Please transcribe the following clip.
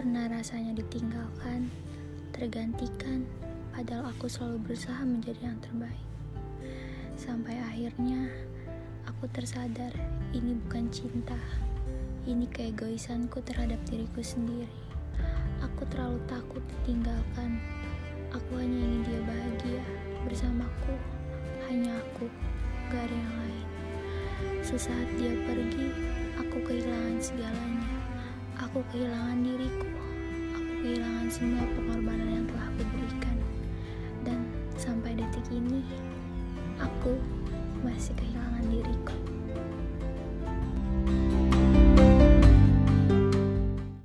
pernah rasanya ditinggalkan, tergantikan, padahal aku selalu berusaha menjadi yang terbaik. Sampai akhirnya aku tersadar ini bukan cinta, ini keegoisanku terhadap diriku sendiri. Aku terlalu takut ditinggalkan. Aku hanya ingin dia bahagia bersamaku, hanya aku, gak ada yang lain. Sesaat dia pergi, aku kehilangan segalanya. Aku kehilangan diriku, aku kehilangan semua pengorbanan yang telah aku berikan, dan sampai detik ini